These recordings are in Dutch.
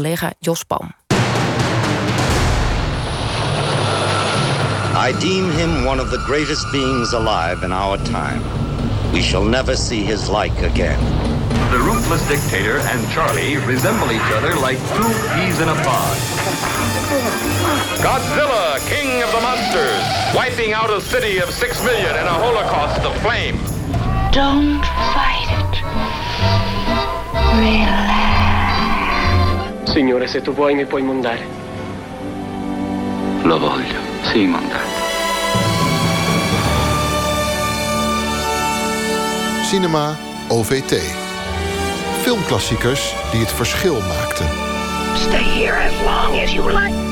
collega Jos Palm. I deem him one of the greatest beings alive in our time. We shall never see his like again. The ruthless dictator and Charlie resemble each other like two peas in a pod. Godzilla, king of the monsters, wiping out a city of six million in a holocaust of flame. Don't fight it. Relax. Signore, se tu vuoi mi puoi mondare. Lo voglio, sì, mondare. Cinema OVT. Filmklassiekers die het verschil maakten. Stay here as long as you like.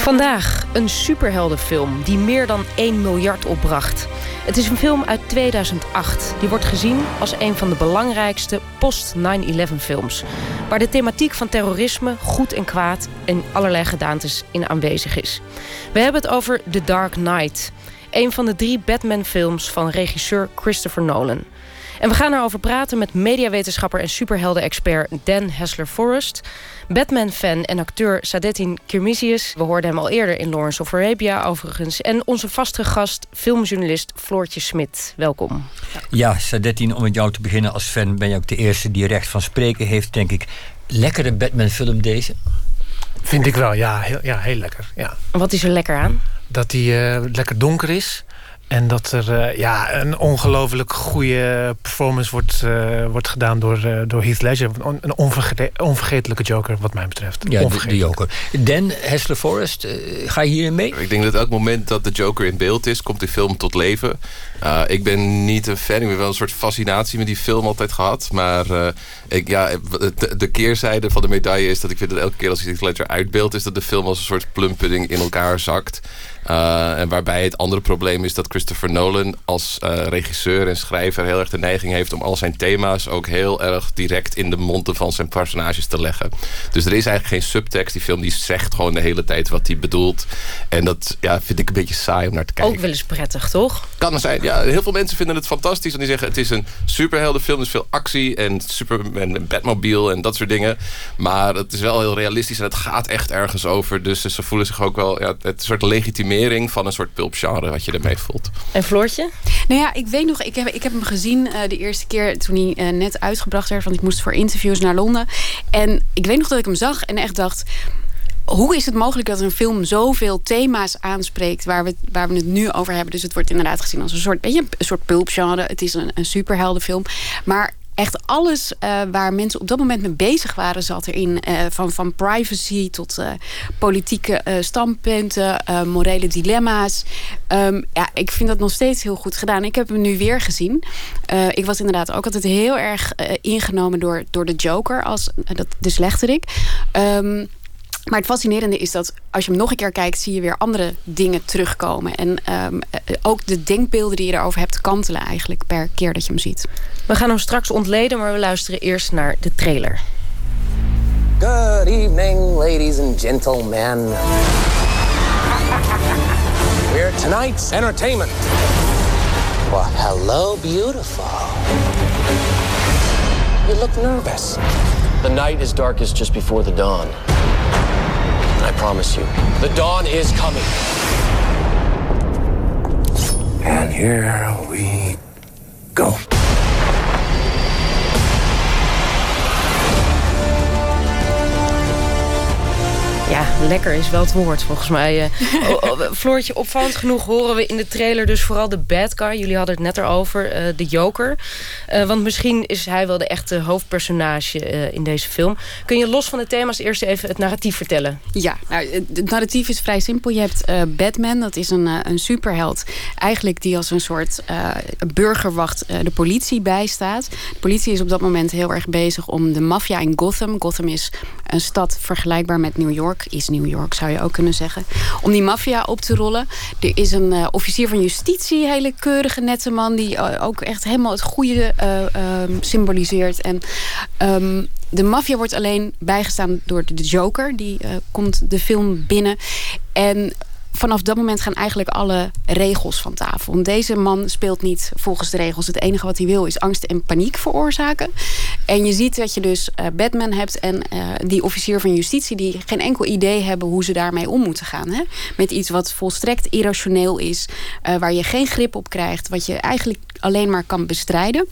Vandaag een superheldenfilm die meer dan 1 miljard opbracht. Het is een film uit 2008. Die wordt gezien als een van de belangrijkste post-9-11 films. Waar de thematiek van terrorisme, goed en kwaad en allerlei gedaantes in aanwezig is. We hebben het over The Dark Knight. Een van de drie Batman-films van regisseur Christopher Nolan. En we gaan erover praten met mediawetenschapper en superhelden-expert Dan Hessler-Forrest. Batman-fan en acteur Sadettin Kirmisius. We hoorden hem al eerder in Lawrence of Arabia overigens. En onze vaste gast, filmjournalist Floortje Smit. Welkom. Ja, Sadettin, om met jou te beginnen als fan... ben je ook de eerste die recht van spreken heeft, denk ik. Lekkere Batman-film deze? Vind ik wel, ja. Heel, ja, heel lekker. Ja. Wat is er lekker aan? Dat hij uh, lekker donker is. En dat er uh, ja, een ongelooflijk goede performance wordt, uh, wordt gedaan door, uh, door Heath Ledger. Een onverge onvergetelijke Joker, wat mij betreft. Ja, de, de, Joker. Dan Hessler Forrest, ga je hierin mee? Ik denk dat elk moment dat de Joker in beeld is, komt die film tot leven. ik ben niet een fan, ik heb wel een soort fascinatie met die film altijd gehad. Maar ik, ja, de, de, keerzijde van de medaille is dat ik vind dat elke keer als Heath Ledger uitbeeld, is dat de film als een soort plumpudding in elkaar zakt. Uh, en waarbij het andere probleem is dat Christopher Nolan als uh, regisseur en schrijver heel erg de neiging heeft om al zijn thema's ook heel erg direct in de monden van zijn personages te leggen. Dus er is eigenlijk geen subtekst. Die film die zegt gewoon de hele tijd wat hij bedoelt. En dat ja, vind ik een beetje saai om naar te kijken. Ook wel eens prettig, toch? Kan er zijn. Ja, heel veel mensen vinden het fantastisch. En die zeggen het is een superheldenfilm. Er is veel actie en, super, en Batmobile en dat soort dingen. Maar het is wel heel realistisch en het gaat echt ergens over. Dus ze voelen zich ook wel ja, het soort van een soort pulpgenre wat je ermee voelt. En Floortje? Nou ja, ik weet nog, ik heb, ik heb hem gezien uh, de eerste keer toen hij uh, net uitgebracht werd. Want ik moest voor interviews naar Londen. En ik weet nog dat ik hem zag en echt dacht hoe is het mogelijk dat een film zoveel thema's aanspreekt waar we, waar we het nu over hebben? Dus het wordt inderdaad gezien als een soort, beetje een soort pulpgenre. Het is een, een superheldenfilm. Maar echt alles uh, waar mensen op dat moment mee bezig waren zat erin. Uh, van, van privacy tot uh, politieke standpunten, morele dilemma's. Um, ja, ik vind dat nog steeds heel goed gedaan. Ik heb hem nu weer gezien. ik was inderdaad ook altijd heel erg ingenomen door, door de Joker als dat, de slechterik. Um, maar het fascinerende is dat als je hem nog een keer kijkt, zie je weer andere dingen terugkomen. En um, ook de denkbeelden die je erover hebt kantelen eigenlijk per keer dat je hem ziet. We gaan hem straks ontleden, maar we luisteren eerst naar de trailer. Good evening, ladies and gentlemen. We're tonight's entertainment. Well, hello, beautiful. You look nervous. The night is darkest just before the dawn. I promise you, the dawn is coming. And here we go. Ja, lekker is wel het woord volgens mij. Uh, Floortje, opvallend genoeg horen we in de trailer dus vooral de bad guy. Jullie hadden het net erover, uh, de Joker. Uh, want misschien is hij wel de echte hoofdpersonage in deze film. Kun je los van de thema's eerst even het narratief vertellen? Ja, nou, het narratief is vrij simpel. Je hebt Batman, dat is een, een superheld. Eigenlijk die als een soort burgerwacht de politie bijstaat. De politie is op dat moment heel erg bezig om de maffia in Gotham. Gotham is een stad vergelijkbaar met New York is New York, zou je ook kunnen zeggen. Om die maffia op te rollen. Er is een uh, officier van justitie, hele keurige, nette man... die uh, ook echt helemaal het goede uh, um, symboliseert. En um, de maffia wordt alleen bijgestaan door de Joker. Die komt de film binnen. En vanaf dat moment gaan eigenlijk alle regels van tafel. Want deze man speelt niet volgens de regels. Het enige wat hij wil is angst en paniek veroorzaken. En je ziet dat je dus uh, Batman hebt en uh, die officier van justitie... die geen enkel idee hebben hoe ze daarmee om moeten gaan. Hè? Met iets wat volstrekt irrationeel is. Uh, waar je geen grip op krijgt. Wat je eigenlijk alleen maar kan bestrijden.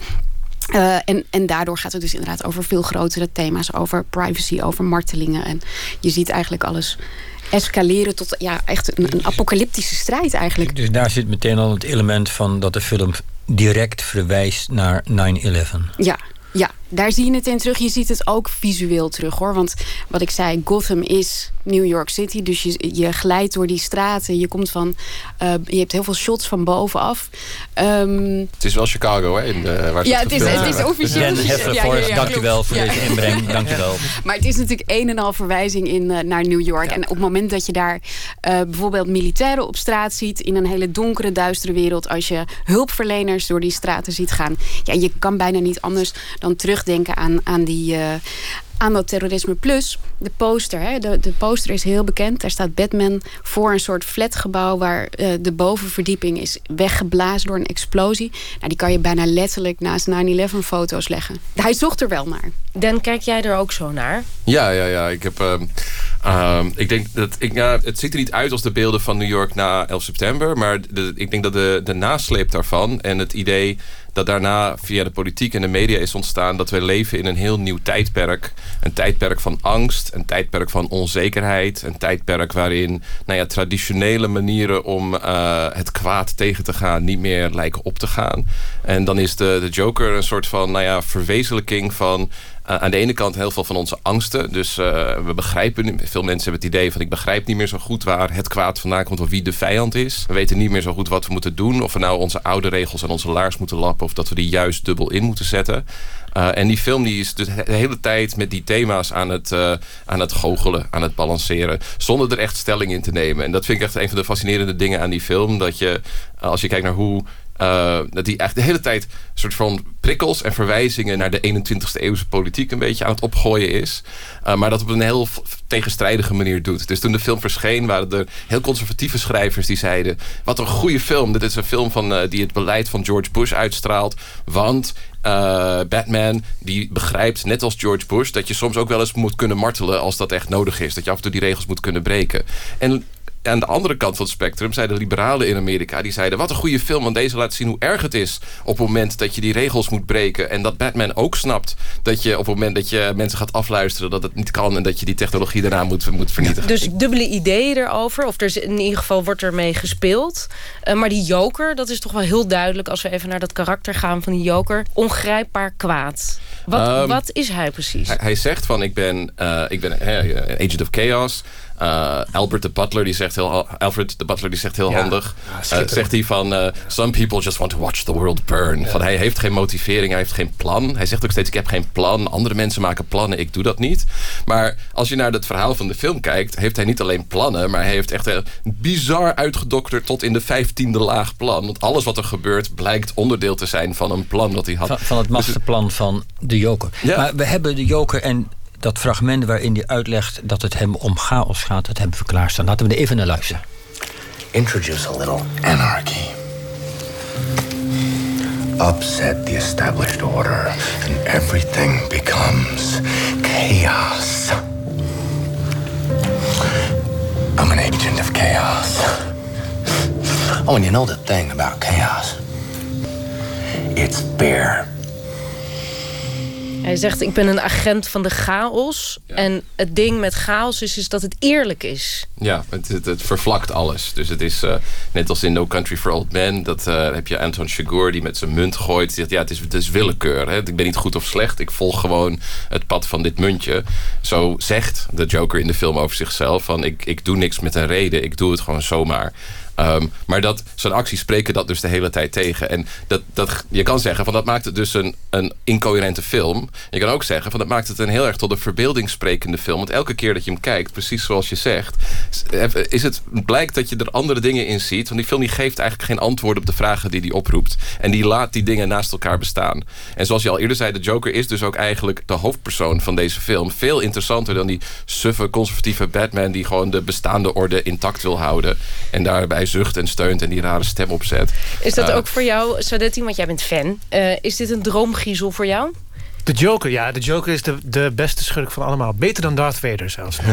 Uh, en, en daardoor gaat het dus inderdaad over veel grotere thema's. Over privacy, over martelingen. En je ziet eigenlijk alles escaleren tot ja, echt een, een apocalyptische strijd eigenlijk. Dus daar zit meteen al het element van dat de film direct verwijst naar 9-11. Ja, ja, daar zie je het in terug. Je ziet het ook visueel terug hoor. Want wat ik zei, Gotham is New York City. Dus je, je glijdt door die straten. Je komt van. Uh, je hebt heel veel shots van bovenaf. Um, het is wel Chicago, hè? In de, waar ja, het is, het is officieel. Ben Heffer, ja, ja, ja, dank u wel voor deze inbreng. Dank u wel. Maar het is natuurlijk een en al verwijzing in, uh, naar New York. En op het moment dat je daar uh, bijvoorbeeld militairen op straat ziet. in een hele donkere, duistere wereld. als je hulpverleners door die straten ziet gaan. ja, je kan bijna niet anders dan terugdenken aan, aan die aan dat terrorisme. Plus de poster. Hè. De, de poster is heel bekend. Daar staat Batman voor een soort flatgebouw... waar uh, de bovenverdieping is weggeblazen door een explosie. Nou, die kan je bijna letterlijk naast 9-11 foto's leggen. Hij zocht er wel naar. Dan kijk jij er ook zo naar? Ja, ja, ja. Ik heb... Uh, uh, ik denk dat ik, ja, het ziet er niet uit als de beelden van New York na 11 september. Maar de, ik denk dat de, de nasleep daarvan en het idee dat daarna via de politiek en de media is ontstaan... dat we leven in een heel nieuw tijdperk. Een tijdperk van angst, een tijdperk van onzekerheid... een tijdperk waarin nou ja, traditionele manieren om uh, het kwaad tegen te gaan... niet meer lijken op te gaan. En dan is de, de Joker een soort van nou ja, verwezenlijking van... Uh, aan de ene kant heel veel van onze angsten. Dus uh, we begrijpen, veel mensen hebben het idee van... ik begrijp niet meer zo goed waar het kwaad vandaan komt... of wie de vijand is. We weten niet meer zo goed wat we moeten doen. Of we nou onze oude regels aan onze laars moeten lappen... of dat we die juist dubbel in moeten zetten. Uh, en die film die is dus de hele tijd met die thema's aan het, aan het goochelen, aan het balanceren. Zonder er echt stelling in te nemen. En dat vind ik echt een van de fascinerende dingen aan die film. Dat je, als je kijkt naar hoe uh, dat die echt de hele tijd een soort van prikkels en verwijzingen naar de 21ste eeuwse politiek een beetje aan het opgooien is. Uh, maar dat op een heel tegenstrijdige manier doet. Dus toen de film verscheen waren er heel conservatieve schrijvers die zeiden... wat een goede film. Dit is een film van, uh, die het beleid van George Bush uitstraalt. Want Batman die begrijpt, net als George Bush... dat je soms ook wel eens moet kunnen martelen als dat echt nodig is. Dat je af en toe die regels moet kunnen breken. En aan de andere kant van het spectrum zeiden liberalen in Amerika... die zeiden, wat een goede film, want deze laat zien hoe erg het is... op het moment dat je die regels moet breken. En dat Batman ook snapt dat je op het moment dat je mensen gaat afluisteren... dat het niet kan en dat je die technologie daarna moet, moet vernietigen. Dus dubbele ideeën erover, of er in ieder geval wordt er mee gespeeld. Uh, maar die joker, dat is toch wel heel duidelijk... als we even naar dat karakter gaan van die joker. Ongrijpbaar kwaad. Wat, um, wat is hij precies? Hij, hij zegt van, ik ben, uh, ik ben uh, agent of chaos... Uh, Albert de Butler die zegt heel Alfred de Butler die zegt heel ja, handig. Ja, uh, zegt hij van uh, some people just want to watch the world burn. Ja. Van hij heeft geen motivering, hij heeft geen plan. Hij zegt ook steeds ik heb geen plan. Andere mensen maken plannen, ik doe dat niet. Maar als je naar het verhaal van de film kijkt, heeft hij niet alleen plannen, maar hij heeft echt een bizar uitgedokterd tot in de vijftiende laag plan. Want alles wat er gebeurt blijkt onderdeel te zijn van een plan dat hij had. Van, van het masterplan dus, van de Joker. Maar we hebben de Joker en dat fragment waarin hij uitlegt dat het hem om chaos gaat, dat hebben we klaarstaan. Laten we er even naar luisteren. Introduce a little anarchy. Upset the established order and everything becomes chaos. I'm an agent of chaos. Oh, and you know the thing about chaos? It's fair. Hij zegt, ik ben een agent van de chaos. Ja. En het ding met chaos is, is dat het eerlijk is. Ja, het, het, het vervlakt alles. Dus het is uh, net als in No Country for Old Men. Dat uh, heb je Anton Chigurh die met zijn munt gooit. Die zegt, ja, het is, het is willekeur. Hè? Ik ben niet goed of slecht. Ik volg gewoon het pad van dit muntje. Zo zegt de Joker in de film over zichzelf. Van, ik, ik doe niks met een reden. Ik doe het gewoon zomaar. Ehm, maar dat, zijn acties spreken dat dus de hele tijd tegen. En dat, dat, je kan zeggen, van dat maakt het dus een, een incoherente film. Je kan ook zeggen, van dat maakt het een heel erg tot een verbeeldingssprekende film. Want elke keer dat je hem kijkt, precies zoals je zegt... Is het, blijkt dat je er andere dingen in ziet. Want die film die geeft eigenlijk geen antwoord op de vragen die hij oproept. En die laat die dingen naast elkaar bestaan. En zoals je al eerder zei, de Joker is dus ook eigenlijk de hoofdpersoon van deze film. Veel interessanter dan die suffe, conservatieve Batman... die gewoon de bestaande orde intact wil houden. En daarbij zucht en steunt en die rare stem opzet. Is dat Uh, ook voor jou, Sadetti, want jij bent fan... eh, is dit een droomgriezel voor jou? De Joker, ja. De Joker is de, de beste schurk van allemaal. Beter dan Darth Vader zelfs.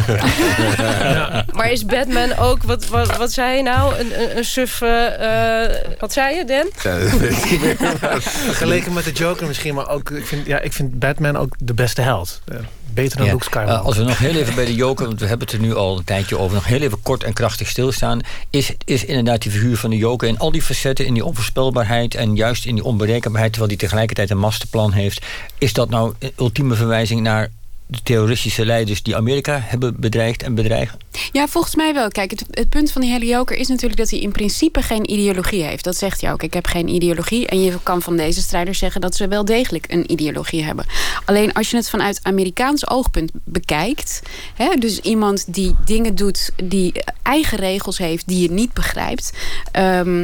Maar is Batman ook, wat, wat, wat zei je nou? Een, een, een suffe, eh, wat zei je, Dan? Vergeleken met de Joker misschien, maar ook... Ik vind, ja, ik vind Batman ook de beste held. Eh, beter dan Ja, Luke Skywalker. eh, als we nog heel even bij de Joker, want we hebben het er nu al een tijdje over, nog heel even kort en krachtig stilstaan, is, is inderdaad die figuur van de Joker in al die facetten, in die onvoorspelbaarheid en juist in die onberekenbaarheid, terwijl hij tegelijkertijd een masterplan heeft, is dat nou een ultieme verwijzing naar de terroristische leiders die Amerika hebben bedreigd en bedreigen? Ja, volgens mij wel. Kijk, het, punt van die hele Joker is natuurlijk dat hij in principe geen ideologie heeft. Dat zegt hij ook. Ik heb geen ideologie. En je kan van deze strijders zeggen dat ze wel degelijk een ideologie hebben. Alleen als je het vanuit Amerikaans oogpunt bekijkt. Hè, dus iemand die dingen doet, die eigen regels heeft, die je niet begrijpt. ehm,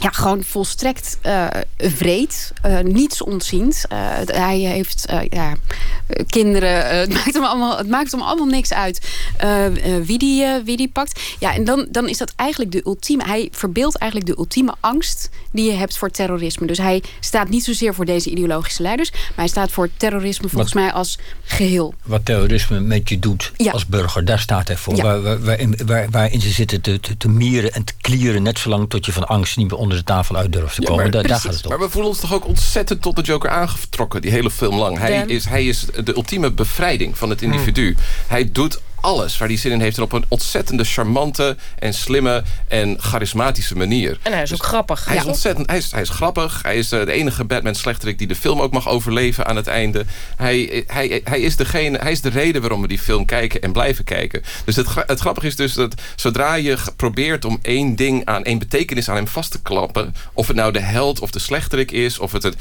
ja, gewoon volstrekt eh vreed, eh, niets ontziend. Eh, hij heeft ja, kinderen, het, maakt hem allemaal, het maakt hem allemaal niks uit wie, die, wie die pakt. Ja, en dan, dan is dat eigenlijk de ultieme, hij verbeeldt eigenlijk de ultieme angst die je hebt voor terrorisme. Dus hij staat niet zozeer voor deze ideologische leiders, maar hij staat voor terrorisme volgens mij als geheel. Wat terrorisme met je doet als burger, daar staat hij voor. Ja. Waar, waar, waarin, waar- waarin ze zitten te, te, te mieren en te klieren, net zolang tot je van angst niet meer onder de tafel uit durft te Ja, komen. maar, daar, daar gaat het om. maar we voelen ons toch ook ontzettend tot de Joker aangetrokken, die hele film lang. Hij is, hij is de ultieme bevrijding van het individu. Hij doet alles waar hij zin in heeft en op een ontzettende charmante en slimme en charismatische manier. En hij is ook grappig. Hij is ontzettend, hij is, hij is grappig. Hij is eh, de enige Batman slechterik die de film ook mag overleven aan het einde. Hij, hij, hij, is degene, hij is de reden waarom we die film kijken en blijven kijken. Dus het, het grappige is dus dat zodra je probeert om één ding aan, één betekenis aan hem vast te klappen. Of het nou de held of de slechterik is, of het het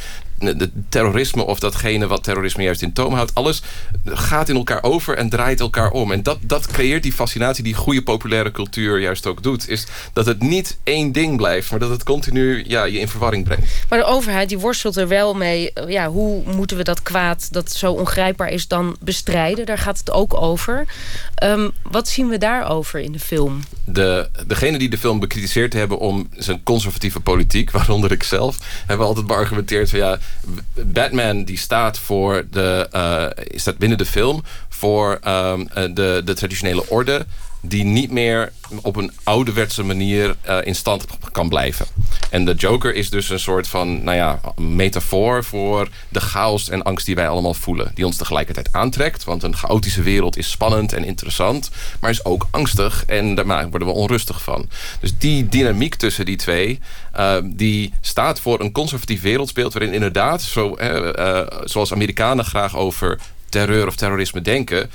terrorisme of datgene wat terrorisme juist in toom houdt. Alles gaat in elkaar over en draait elkaar om. En dat, dat creëert die fascinatie die goede populaire cultuur juist ook doet. Is dat het niet één ding blijft, maar dat het continu ja, je in verwarring brengt. Maar de overheid die worstelt er wel mee. eh, Ja, hoe moeten we dat kwaad dat zo ongrijpbaar is dan bestrijden? Daar gaat het ook over. Ehm, wat zien we daarover in de film? De, degene die de film bekritiseerd hebben om zijn conservatieve politiek, waaronder ik zelf, hebben altijd beargumenteerd van ja, Batman die staat voor de, eh, staat binnen de film voor ehm, eh, de, de traditionele orde die niet meer op een ouderwetse manier eh, in stand kan blijven. En de Joker is dus een soort van, nou ja, metafoor voor de chaos en angst die wij allemaal voelen. Die ons tegelijkertijd aantrekt, want een chaotische wereld is spannend en interessant, maar is ook angstig en daar worden we onrustig van. Dus die dynamiek tussen die twee, eh, die staat voor een conservatief wereldbeeld waarin inderdaad, zo, eh, eh, zoals Amerikanen graag over terreur of terrorisme denken,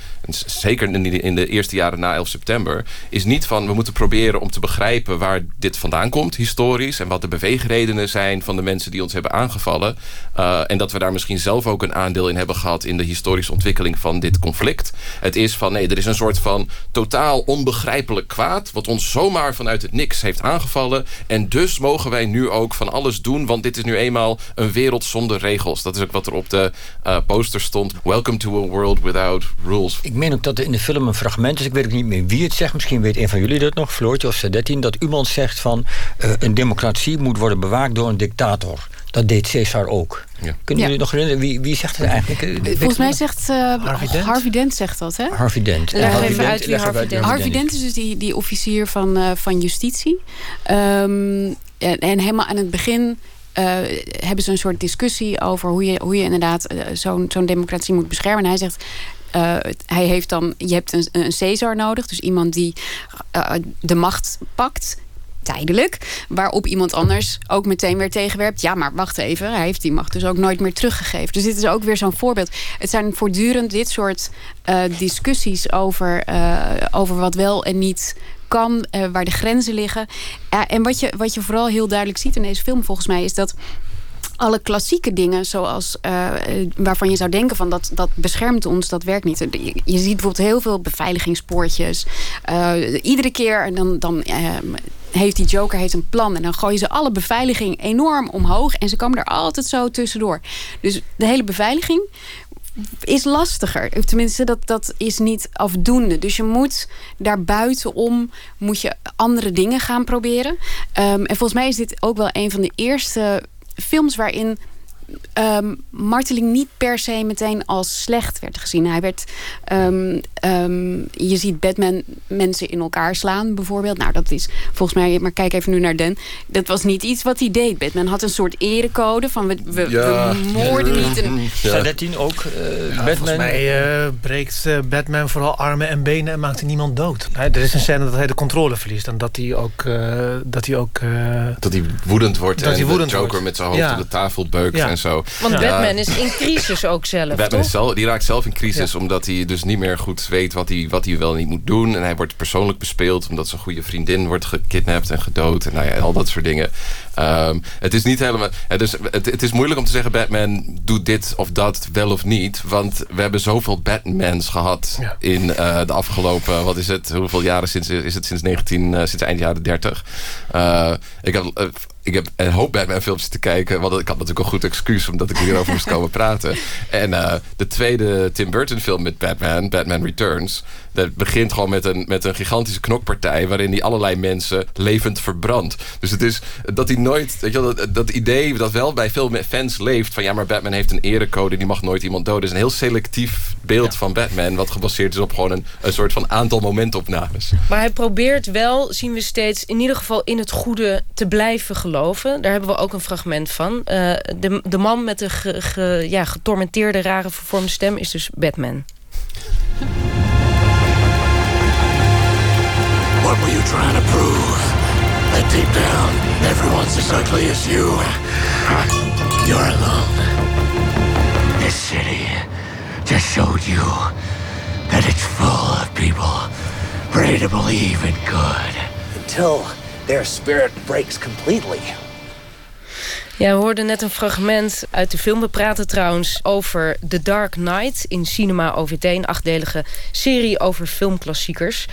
zeker in de, eerste jaren na 11 september, is niet van we moeten proberen om te begrijpen waar dit vandaan komt, historisch, en wat de beweegredenen zijn van de mensen die ons hebben aangevallen. Uh, en dat we daar misschien zelf ook een aandeel in hebben gehad in de historische ontwikkeling van dit conflict. Het is van nee, er is een soort van totaal onbegrijpelijk kwaad, wat ons zomaar vanuit het niks heeft aangevallen. En dus mogen wij nu ook van alles doen, want dit is nu eenmaal een wereld zonder regels. Dat is ook wat er op de uh, poster stond. Welcome to a world without rules. Ik meen ook dat er in de film een fragment is. Ik weet ook niet meer wie het zegt. Misschien weet een van jullie dat nog, Floortje of Sadetin. Dat iemand zegt van uh, een democratie moet worden bewaakt door een dictator. Dat deed Caesar ook. Ja. Kunnen Ja. jullie nog herinneren? Wie, wie zegt het eigenlijk? Volgens mij zegt uh, Harvey Dent? Harvey Dent zegt dat, hè? Harvey Dent. Leg En even Harvey uit wie Harvey Dent Harvey Dent is dus die, die officier van, uh, van justitie. Um, en, en helemaal aan het begin hebben ze een soort discussie over hoe je, hoe je inderdaad uh, zo'n zo'n democratie moet beschermen. En hij zegt. Uh, hij heeft dan, je hebt een, een Caesar nodig, dus iemand die de macht pakt, tijdelijk. Waarop iemand anders ook meteen weer tegenwerpt. Ja, maar wacht even. Hij heeft die macht dus ook nooit meer teruggegeven. Dus dit is ook weer zo'n voorbeeld. Het zijn voortdurend dit soort discussies over, over wat wel en niet kan, eh, waar de grenzen liggen. Eh, en wat je, wat je vooral heel duidelijk ziet in deze film volgens mij is dat alle klassieke dingen, zoals uh, waarvan je zou denken van dat, dat beschermt ons, dat werkt niet. Je, ziet bijvoorbeeld heel veel beveiligingspoortjes. Uh, iedere keer en dan, dan heeft die Joker heeft een plan en dan gooien ze alle beveiliging enorm omhoog en ze komen er altijd zo tussendoor. Dus de hele beveiliging is lastiger. Tenminste, dat, dat is niet afdoende. Dus je moet daar buitenom moet je andere dingen gaan proberen. Um, en volgens mij is dit ook wel een van de eerste films waarin um, marteling niet per se meteen als slecht werd gezien. Hij werd, um, um, je ziet Batman mensen in elkaar slaan bijvoorbeeld. Nou, dat is volgens mij, maar kijk even nu naar Den. Dat was niet iets wat hij deed. Batman had een soort erecode van we, we, ja. we moorden niet. Een... Ja. 13 ook, uh, ja, Batman. Volgens mij uh, breekt uh, Batman vooral armen en benen en maakt hij niemand dood. Hij, er is een scène dat hij de controle verliest. En dat hij ook... dat hij ook dat hij woedend wordt dat en hij woedend de Joker wordt. met zijn hoofd op de tafel beukt en zo. Want Batman is in crisis ook zelf, Batman toch? Zelf, die raakt zelf in crisis omdat hij dus niet meer goed weet wat hij, wat hij wel niet moet doen. En hij wordt persoonlijk bespeeld omdat zijn goede vriendin wordt gekidnapt en gedood. En nou ja, al dat soort dingen. Um, het is niet helemaal... Het is, het, het, is moeilijk om te zeggen Batman doet dit of dat wel of niet. Want we hebben zoveel Batmans gehad ja. in uh, de afgelopen... Wat is het? Hoeveel jaren sinds, is het sinds 19... Uh, sinds eind jaren 30? Uh, ik heb ik heb een hoop Batman films te kijken. Want ik had natuurlijk een goed excuus omdat ik hierover moest komen praten. En uh, de tweede Tim Burton film met Batman, Batman Returns. Dat begint gewoon met een, met een gigantische knokpartij. Waarin hij allerlei mensen levend verbrandt. Dus het is dat hij nooit. Weet je dat, dat idee dat wel bij veel fans leeft. Van ja, maar Batman heeft een erecode. Die mag nooit iemand doden. is een heel selectief beeld ja. van Batman. Wat gebaseerd is op gewoon een, een soort van aantal momentopnames. Maar hij probeert wel, zien we steeds, in ieder geval in het goede te blijven geloven. Daar hebben we ook een fragment van. Uh, de, de man met de ge, ge, ja, getormenteerde, rare vervormde stem is dus Batman. What were you trying to prove? That deep down, everyone's as ugly as you. You're alone. This city just showed you that it's full of people ready to believe in good. Until their spirit breaks completely. Ja, we hoorden net een fragment uit de film. We praten trouwens over The Dark Knight in Cinema OVT. Een achtdelige serie over filmklassiekers.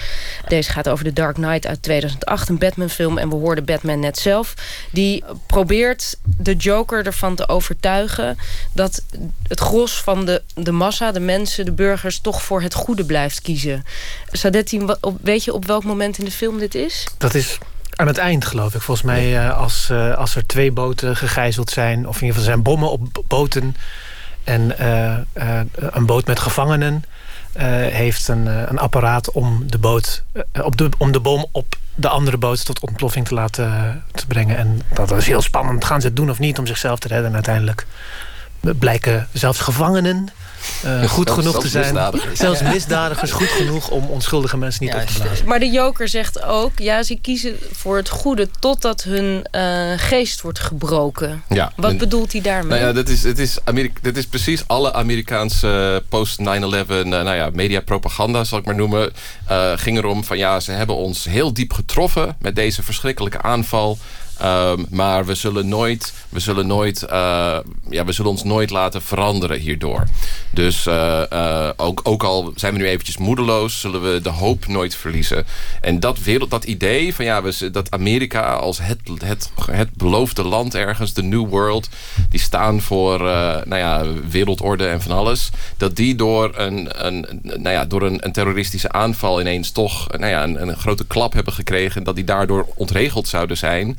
Deze gaat over The Dark Knight uit 2008, een Batman-film. En we hoorden Batman net zelf. Die probeert de Joker ervan te overtuigen... dat het gros van de, de massa, de mensen, de burgers... toch voor het goede blijft kiezen. Sadetti, weet je op welk moment in de film dit is? Dat is aan het eind, geloof ik. Volgens mij uh, als, uh, als er twee boten gegijzeld zijn... of in ieder geval zijn bommen op boten... en uh, een boot met gevangenen... heeft een, een apparaat om de, boot, op de, om de bom op de andere boot tot ontploffing te laten te brengen. En dat is heel spannend. Gaan ze het doen of niet om zichzelf te redden uiteindelijk? Blijken zelfs gevangenen uh, goed zelfs, genoeg te zijn. Misdadigers. Zelfs misdadigers goed genoeg om onschuldige mensen niet ja, op te blazen. Maar de Joker zegt ook, ja, ze kiezen voor het goede totdat hun uh, geest wordt gebroken. Ja, Wat bedoelt hij daarmee? Nou ja, dat is, het is, Amerika, dit is precies alle Amerikaanse post 9-11 uh, nou ja, mediapropaganda, zal ik maar noemen. Uh, ging erom van ja, ze hebben ons heel diep getroffen met deze verschrikkelijke aanval. Um, maar we zullen nooit, we zullen nooit, uh, ja, we zullen ons nooit laten veranderen hierdoor. Dus uh, uh, ook, ook al zijn we nu eventjes moedeloos, zullen we de hoop nooit verliezen. En dat, wereld, dat idee van ja, we, dat Amerika als het, het, het beloofde land ergens, de New World, die staan voor nou ja, wereldorde en van alles, dat die door een, een, nou ja, door een, een terroristische aanval ineens toch nou ja, een, een grote klap hebben gekregen, dat die daardoor ontregeld zouden zijn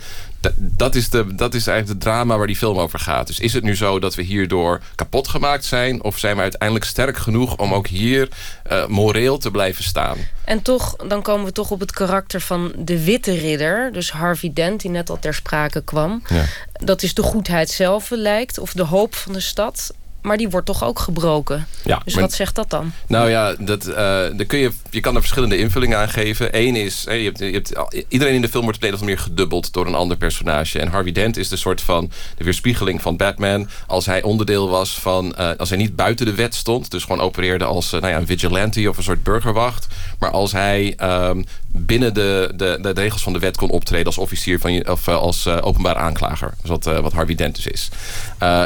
dat is, de, dat is eigenlijk het drama waar die film over gaat. Dus is het nu zo dat we hierdoor kapot gemaakt zijn... of zijn we uiteindelijk sterk genoeg om ook hier uh, moreel te blijven staan? En toch, dan komen we toch op het karakter van de witte ridder. Dus Harvey Dent, die net al ter sprake kwam. Ja. Dat is de goedheid zelf lijkt, of de hoop van de stad. Maar die wordt toch ook gebroken. Ja, dus maar- wat zegt dat dan? Nou ja, dat, eh, kun je, je kan er verschillende invullingen aan geven. Eén is, je hebt, je hebt, iedereen in de film wordt op een of andere manier gedubbeld door een ander personage. En Harvey Dent is de soort van de weerspiegeling van Batman. Als hij onderdeel was van, eh, als hij niet buiten de wet stond. Dus gewoon opereerde als eh, nou ja, een vigilante of een soort burgerwacht. Maar als hij ehm, binnen de, de, de regels van de wet kon optreden als officier van je, of eh, als eh, openbaar aanklager. Is wat, eh, wat Harvey Dent dus is.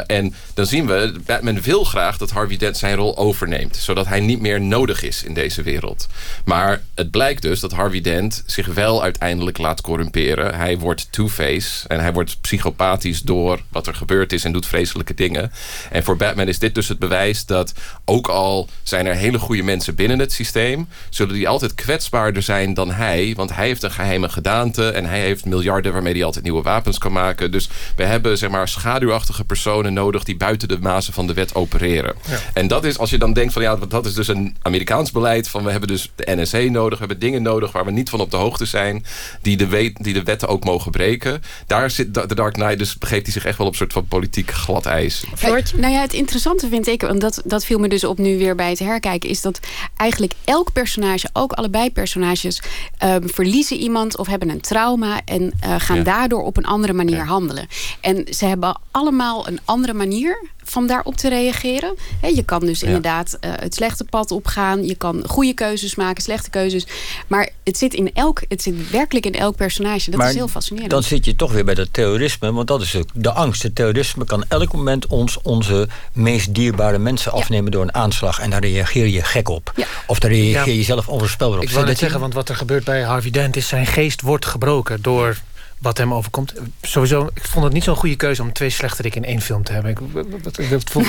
En dan zien we, Batman wil graag dat Harvey Dent zijn rol overneemt. Zodat hij niet meer nodig is in deze wereld. Maar het blijkt dus dat Harvey Dent zich wel uiteindelijk laat corrumperen. Hij wordt Two-Face en hij wordt psychopathisch door wat er gebeurd is en doet vreselijke dingen. En voor Batman is dit dus het bewijs dat ook al zijn er hele goede mensen binnen het systeem, zullen die altijd kwetsbaarder zijn dan hij. Want hij heeft een geheime gedaante en hij heeft miljarden waarmee hij altijd nieuwe wapens kan maken. Dus we hebben zeg maar schaduwachtige personen nodig die buiten de mazen van de wet opereren. En dat is als je dan denkt van ja, dat is dus een Amerikaans beleid van we hebben dus de NSA nodig, we hebben dingen nodig waar we niet van op de hoogte zijn, die de, wet, die de wetten ook mogen breken. Daar zit de Dark Knight, dus begeeft hij zich echt wel op een soort van politiek glad ijs. Floortje? Nou ja, het interessante vind ik, want dat, dat viel me dus op nu weer bij het herkijken, is dat eigenlijk elk personage, ook allebei personages, ehm, verliezen iemand of hebben een trauma en eh, gaan Ja. daardoor op een andere manier handelen. En ze hebben allemaal een andere manier van daarop te reageren. Hè, je kan dus Ja. inderdaad eh, het slechte pad opgaan. Je kan goede keuzes maken, slechte keuzes. Maar het zit, in elk, het zit werkelijk in elk personage. Dat Maar is heel fascinerend. Dan zit je toch weer bij dat terrorisme, want dat is ook de angst. Het terrorisme kan elk moment ons onze meest dierbare mensen afnemen door een aanslag. En daar reageer je gek op. Of daar reageer je zelf onvoorspelbaar op. Ik wou net zeggen, want wat er gebeurt bij Harvey Dent is... zijn geest wordt gebroken door wat hem overkomt. Sowieso, ik vond het niet zo'n goede keuze om twee slechterik in één film te hebben. Ik, wat, wat, ik, wat vond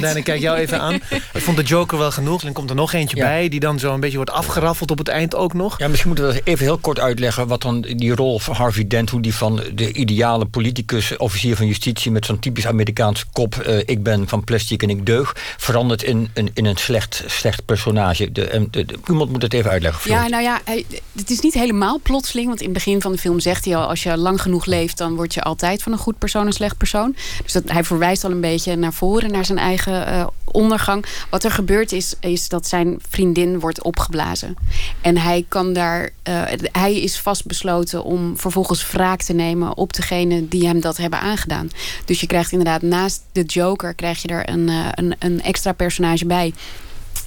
Dan ik kijk jou even aan. Ik vond de Joker wel genoeg. Dan komt er nog eentje Ja. bij... die dan zo een beetje wordt afgeraffeld op het eind ook nog. Ja, misschien moeten we dat even heel kort uitleggen... wat dan die rol van Harvey Dent... hoe die van de ideale politicus, officier van justitie... met zo'n typisch Amerikaanse kop... eh, ik ben van plastic en ik deug... verandert in, in, in een slecht, slecht personage. De, en de, de- iemand moet het even uitleggen. Ja, nou ja, hij, het is niet helemaal plotseling. Want in het begin van de film zegt hij al... als je lang genoeg leeft, dan word je altijd van een goed persoon een slecht persoon. Dus dat, hij verwijst al een beetje naar voren, naar zijn eigen eh, ondergang. Wat er gebeurt is, is dat zijn vriendin wordt opgeblazen. En hij kan daar... eh, hij is vastbesloten om vervolgens wraak te nemen... op degene die hem dat hebben aangedaan. Dus je krijgt inderdaad naast de Joker... krijg je er een, eh, een, een extra personage bij...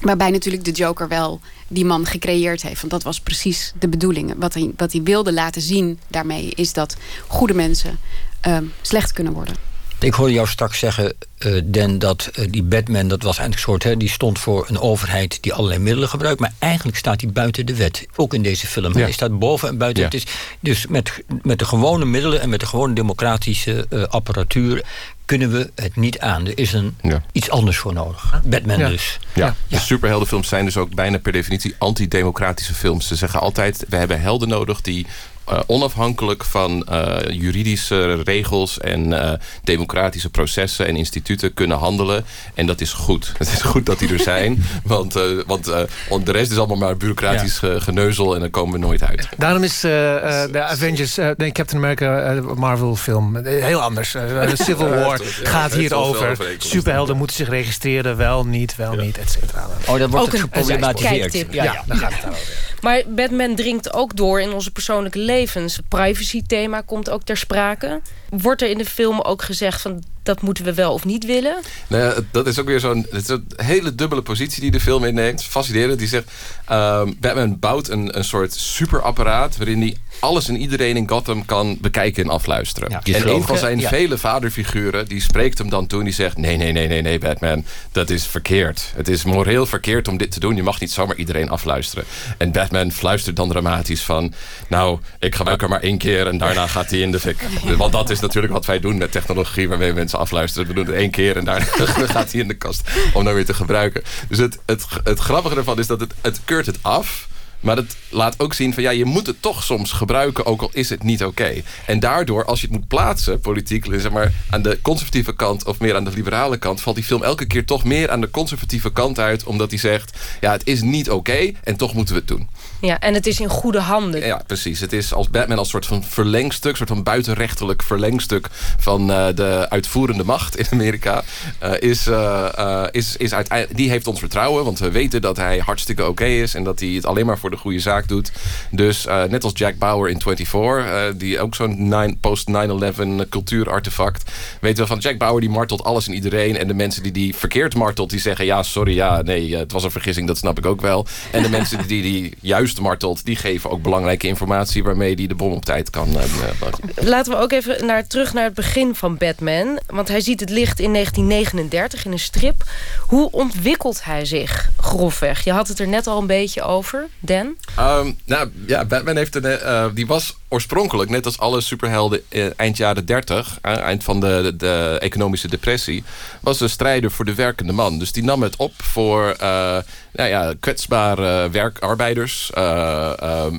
Waarbij natuurlijk de Joker wel die man gecreëerd heeft. Want dat was precies de bedoeling. Wat hij, wat hij wilde laten zien daarmee is dat goede mensen ehm, slecht kunnen worden. Ik hoorde jou straks zeggen, eh Den, dat eh, die Batman... dat was eigenlijk een soort, hè, die stond voor een overheid... die allerlei middelen gebruikt. Maar eigenlijk staat hij buiten de wet. Ook in deze film. Hij staat boven en buiten. Ja. Het is, dus met, met de gewone middelen... en met de gewone democratische eh, apparatuur... kunnen we het niet aan. Er is een, iets anders voor nodig. Batman Ja. dus. Ja, de superheldenfilms zijn dus ook bijna per definitie antidemocratische films. Ze zeggen altijd, we hebben helden nodig die eh, onafhankelijk van eh, juridische regels en eh, democratische processen en instituten kunnen handelen. En dat is goed. Het is goed dat die er zijn, want, eh, want eh, de rest is allemaal maar bureaucratisch ge- geneuzel en dan komen we nooit uit. Daarom is eh, eh, de Avengers, eh, nee, Captain America Marvel film heel anders. Civil War ja, gaat hier over. Superhelden moeten zich registreren, wel, niet, wel, niet, et cetera. Oh, dat wordt Ook het geproblematiseerd. kijktip. Ja, ja, daar gaat het daarover. Maar Batman dringt ook door in onze persoonlijke levens. Het privacy-thema komt ook ter sprake. Wordt er in de film ook gezegd van dat moeten we wel of niet willen? Nou ja, dat is ook weer zo'n hele dubbele positie die de film inneemt. Fascinerend. Die zegt, ehm, Batman bouwt een, een soort superapparaat... waarin hij alles en iedereen in Gotham kan bekijken en afluisteren. Ja, en een van zijn ja. vele vaderfiguren... die spreekt hem dan toe en die zegt... nee, nee, nee, nee, nee, Batman, dat is verkeerd. Het is moreel verkeerd om dit te doen. Je mag niet zomaar iedereen afluisteren. En Batman fluistert dan dramatisch van... nou, ik gebruik er maar één keer en daarna gaat hij in de fik. Want dat is natuurlijk wat wij doen met technologie... waarmee mensen afluisteren. We doen het één keer en daarna gaat hij in de kast om dan weer te gebruiken. Dus het, het, het grappige ervan is dat het, het keurt het af... Maar het laat ook zien van ja, je moet het toch soms gebruiken, ook al is het niet oké. En daardoor, als je het moet plaatsen, politiek, zeg maar, aan de conservatieve kant of meer aan de liberale kant, valt die film elke keer toch meer aan de conservatieve kant uit, omdat hij zegt, ja, het is niet oké en toch moeten we het doen. Ja, en het is in goede handen. Ja, precies. Het is als Batman als soort van verlengstuk, soort van buitenrechtelijk verlengstuk van uh, de uitvoerende macht in Amerika. Uh, is, is, is die heeft ons vertrouwen, want we weten dat hij hartstikke oké is en dat hij het alleen maar voor de goede zaak doet. Dus net als Jack Bauer in 24, die ook zo'n post 9-11 cultuurartefact, weten we van Jack Bauer die martelt alles en iedereen. En de mensen die die verkeerd martelt, die zeggen ja, sorry, ja, nee, het was een vergissing, dat snap ik ook wel. En de mensen die die juist martelt, die geven ook belangrijke informatie waarmee die de bom op tijd kan. Uh, Laten we ook even naar, terug naar het begin van Batman. Want hij ziet het licht in 1939 in een strip. Hoe ontwikkelt hij zich grofweg? Je had het er net al een beetje over, Dan. Um, nou ja, Batman heeft een, uh, die was oorspronkelijk, net als alle superhelden uh, eind jaren 30, eind van de, de, de, economische depressie, was een strijder voor de werkende man. Dus die nam het op voor nou ja, kwetsbare werkarbeiders,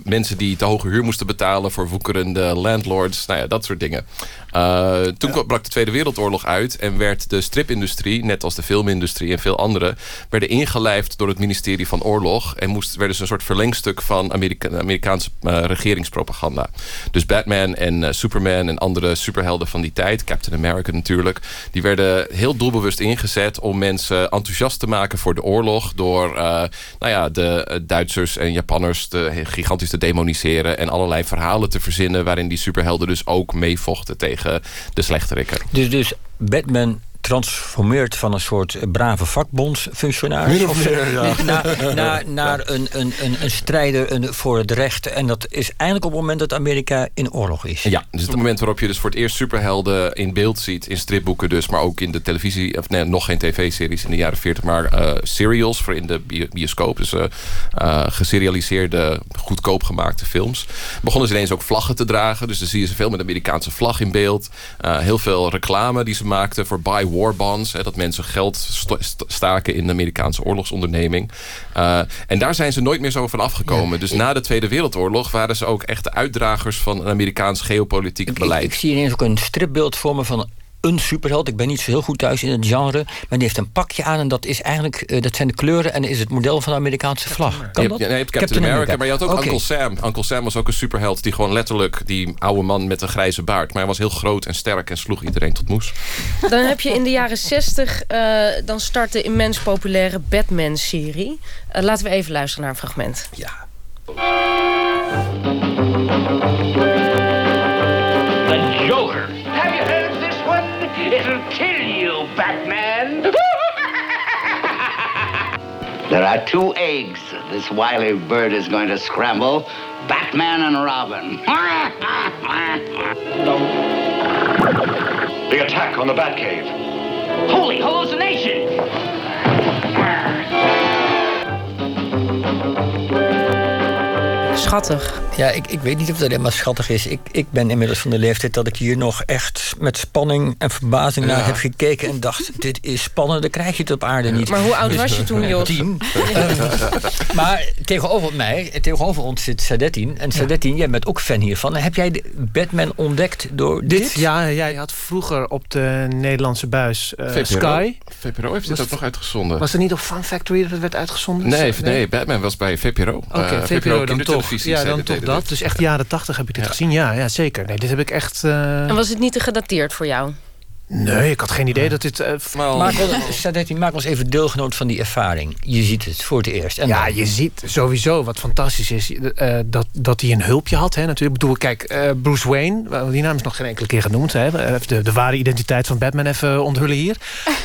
mensen die te hoge huur moesten betalen voor woekerende landlords, nou ja, dat soort dingen. Uh, toen ja. brak de Tweede Wereldoorlog uit en werd de stripindustrie, net als de filmindustrie en veel andere, werden ingelijfd door het ministerie van Oorlog en moest, werden ze een soort verlengstuk van Amerika Amerikaanse uh, regeringspropaganda. Dus Batman en uh, Superman en andere superhelden van die tijd, Captain America natuurlijk, die werden heel doelbewust ingezet om mensen enthousiast te maken voor de oorlog door nou ja, de Duitsers en Japanners gigantisch te demoniseren en allerlei verhalen te verzinnen waarin die superhelden dus ook meevochten tegen de slechterikken. Dus, dus Batman transformeert van een soort brave vakbondsfunctionaris... Min of meer, ja. naar, naar, naar een, een, een, een strijder een, voor het recht. En dat is eigenlijk op het moment dat Amerika in oorlog is. Ja, dus het moment waarop je dus voor het eerst superhelden in beeld ziet... in stripboeken dus, maar ook in de televisie... of nee, nog geen tv-series in de jaren 40... maar uh, serials voor in de bioscoop. Dus uh, uh, geserialiseerde, goedkoop gemaakte films. Begonnen ze ineens ook vlaggen te dragen. Dus dan zie je ze veel met de Amerikaanse vlag in beeld. heel veel reclame die ze maakten voor buy war bonds. Hè, dat mensen geld st staken in de Amerikaanse oorlogsonderneming. Uh, en daar zijn ze nooit meer zo van afgekomen. Ja. Dus na de Tweede Wereldoorlog waren ze ook echt de uitdragers van een Amerikaans geopolitiek ik, beleid. Ik, ik zie ineens ook een stripbeeld voor me van een superheld. Ik ben niet zo heel goed thuis in het genre. Maar die heeft een pakje aan en dat, is eigenlijk, uh, dat zijn de kleuren... en is het model van de Amerikaanse vlag. Kan je dat? Hebt, je hebt Captain, Captain America, America, maar je had ook okay. Uncle Sam. Uncle Sam was ook een superheld die gewoon letterlijk... die oude man met een grijze baard. Maar hij was heel groot en sterk en sloeg iedereen tot moes. Dan heb je in de jaren 60... Uh, dan start de immens populaire Batman-serie. Uh, laten we even luisteren naar een fragment. Ja. There are two eggs this wily bird is going to scramble. Batman and Robin. the attack on the Batcave. Holy hallucination! Schattig. Ja, ik, ik weet niet of dat helemaal schattig is. Ik, ik ben inmiddels van de leeftijd dat ik hier nog echt met spanning en verbazing ja. naar heb gekeken. En dacht, dit is spannend, dan krijg je het op aarde niet. Maar hoe oud was je toen, Jos? Tien. uh, maar tegenover mij, tegenover ons zit Sadettin. En Sadettin, ja. jij bent ook fan hiervan. Heb jij Batman ontdekt door dit? dit? Ja, jij had vroeger op de Nederlandse buis uh, VPRO. Sky. VPRO heeft dit ook nog uitgezonden. Was er niet op Fun Factory dat het werd uitgezonden? Nee, nee, nee Batman was bij VPRO. Oké, okay, uh, VPRO, VPRO dan toch. Ja, dan toch dat. Dus echt jaren tachtig heb ik dit ja. gezien. Ja, ja, zeker. Nee, dit heb ik echt... Uh... En was het niet te gedateerd voor jou? Nee, ik had geen idee dat dit... Uh, maak, Sadetti, maak ons even deelgenoot van die ervaring. Je ziet het voor het eerst. En ja, dan? je ziet sowieso wat fantastisch is... Uh, dat, dat hij een hulpje had. Hè, natuurlijk. Ik bedoel, kijk, uh, Bruce Wayne... die naam is nog geen enkele keer genoemd. Hè, de, de ware identiteit van Batman even onthullen hier.